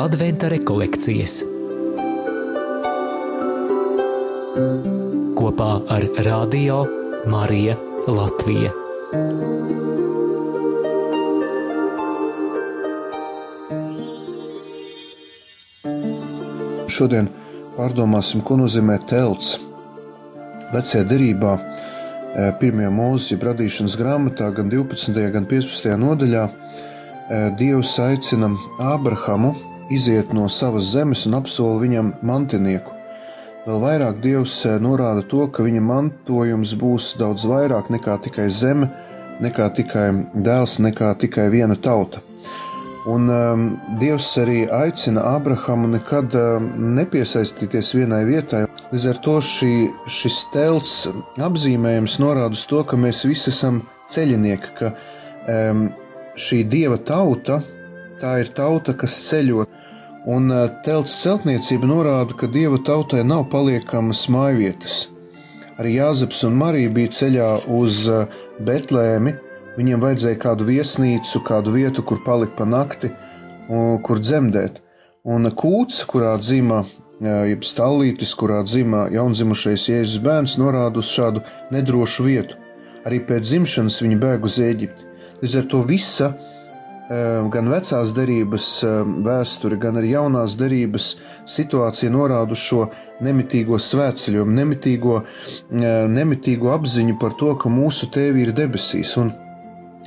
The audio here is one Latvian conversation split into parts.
Adventa rekolekcijas kopā ar Radio Mariju Latviju. Šodien pārdomāsim, ko nozīmē telts. Vecajā derībā, pirmajā mūzika radīšanas grāmatā, gan 12. gan 15. nodaļā, eh, Dievs aicina Ābrahamu iziet no savas zemes un apsola viņam mantinieku. Vēl vairāk Dievs eh, norāda to, ka viņa mantojums būs daudz vairāk nekā tikai zeme, nekā tikai dēls, nekā tikai viena tauta. Un um, Dievs arī aicina Ābrahamu nekad um, nepiesaistīties vienai vietai. Līdz ar to šī, šis telts apzīmējums norāda uz to, ka mēs visi esam ceļinieki, ka um, šī dieva tauta, tā ir tauta, kas ceļo. Un uh, telts celtniecība norāda, ka dieva tautai nav paliekamas mājvietas. Arī Jāzeps un Marija bija ceļā uz uh, Betlēmi, Viņiem vajadzēja kādu viesnīcu, kādu vietu, kur palikt pa nakti, kur dzemdēt. Un kūts, kurā dzima, jeb stāvlītis, kurā dzima jaundzimušais Jēzus bērns, norāda uz šādu nedrošu vietu. Arī pēc dzimšanas viņi bēg uz Eģipti. Līdz ar to visa, gan vecās derības vēsture, gan arī jaunās derības situācija norāda uz šo nemitīgo svētceļojumu, nemitīgo, nemitīgo apziņu par to, ka mūsu tēvi ir debesīs. Un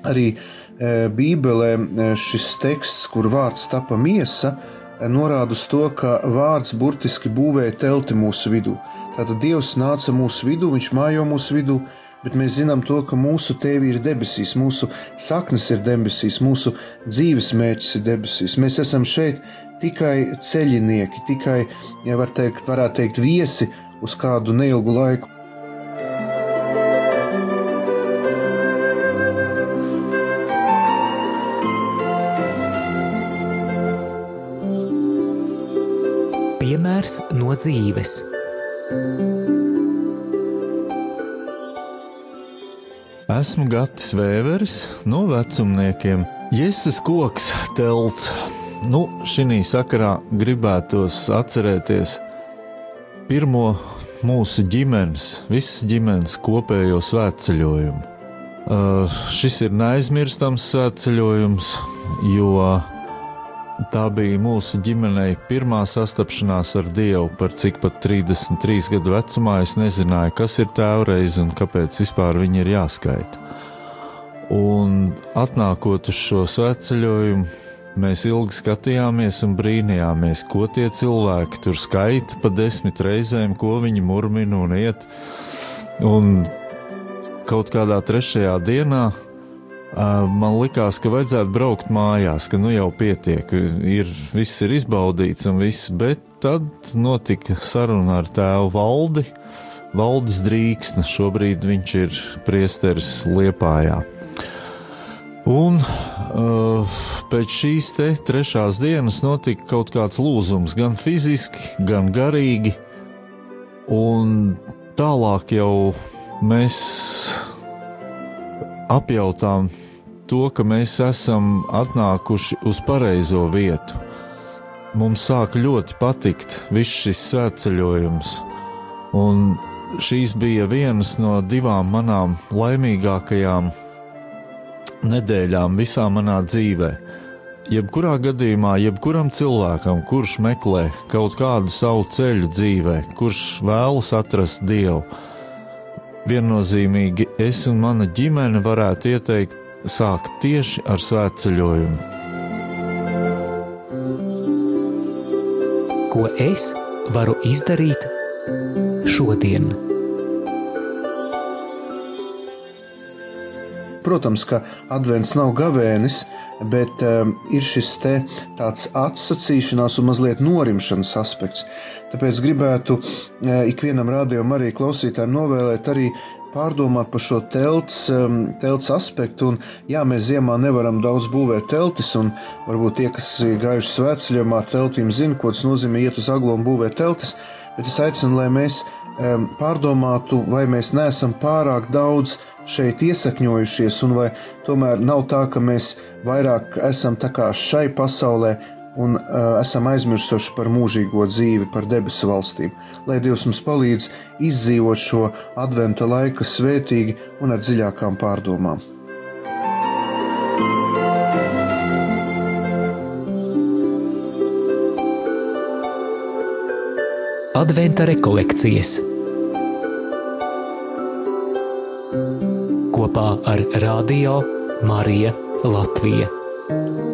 Arī e, Bībelē e, šis teksts, kur vārds tapa miesa, e, norāda uz to, ka vārds burtiski būvēja telti mūsu vidū. Tātad Dievs nāca mūsu vidū, Viņš mājo mūsu vidū, bet mēs zinām to, ka mūsu tēvi ir debesīs, mūsu saknes ir debesīs, mūsu dzīves mērķis ir debesīs. Mēs esam šeit tikai ceļinieki, tikai, ja var teikt, varētu teikt, viesi uz kādu neilgu laiku. Piemērs no dzīves. Esmu Gatis Vēveris no vecumniekiem. Jēzus koks telts. Nu, šī sakarā gribētos atcerēties pirmo mūsu ģimenes, visas ģimenes kopējo svētceļojumu. Uh, šis ir neaizmirstams svētceļojums, jo Tā bija mūsu ģimenei pirmā sastapšanās ar Dievu, par cik pat 33 gadu vecumā es nezināju, kas ir tēvreiz un kāpēc vispār viņi ir jāskaita. Un atnākot uz šo svētceļojumu, mēs ilgi skatījāmies un brīnījāmies, ko tie cilvēki tur skaita pa desmit reizēm, ko viņi murmina un iet. Un kaut kādā trešajā dienā Man likās, ka vajadzētu braukt mājās, ka nu jau pietiek, ir, viss ir izbaudīts un viss, bet tad notika saruna ar tēvu valdi. Valdis Drīksne, šobrīd viņš ir priesteris Liepājā. Un uh, pēc šīs te trešās dienas notika kaut kāds lūzums, gan fiziski, gan garīgi. Un tālāk jau mēs apjautām to, ka mēs esam atnākuši uz pareizo vietu. Mums sāk ļoti patikt viss šis svētceļojums, un šīs bija vienas no divām manām laimīgākajām nedēļām visā manā dzīvē. Jebkurā gadījumā, jebkuram cilvēkam, kurš meklē kaut kādu savu ceļu dzīvē, kurš vēlas atrast Dievu, viennozīmīgi es un mana ģimene varētu ieteikt sākt tieši ar svētceļojumu. Ko es varu izdarīt šodien? Protams, ka advents nav gavēnis, bet um, ir šis te tāds atsacīšanās un mazliet norimšanas aspekts. Tāpēc gribētu uh, ikvienam rādījumam arī klausītājiem novēlēt arī pārdomāt par šo telts, telts aspektu. Un, jā, mēs ziemā nevaram daudz būvēt teltis, un varbūt tie, kas ir gājuši svētceļojumā teltīm, zina, ko tas nozīmē iet uz aglo un būvēt teltis. Bet es aicinu, lai mēs pārdomātu, vai mēs neesam pārāk daudz šeit iesakņojušies, un vai tomēr nav tā, ka mēs vairāk esam tā kā šai pasaulē un uh, esam aizmirsuši par mūžīgo dzīvi, par debesu valstīm. Lai Dievs mums palīdz izdzīvot šo adventa laiku svētīgi un ar dziļākām pārdomām. Adventa rekolekcijas kopā ar Radio Mariju Latviju.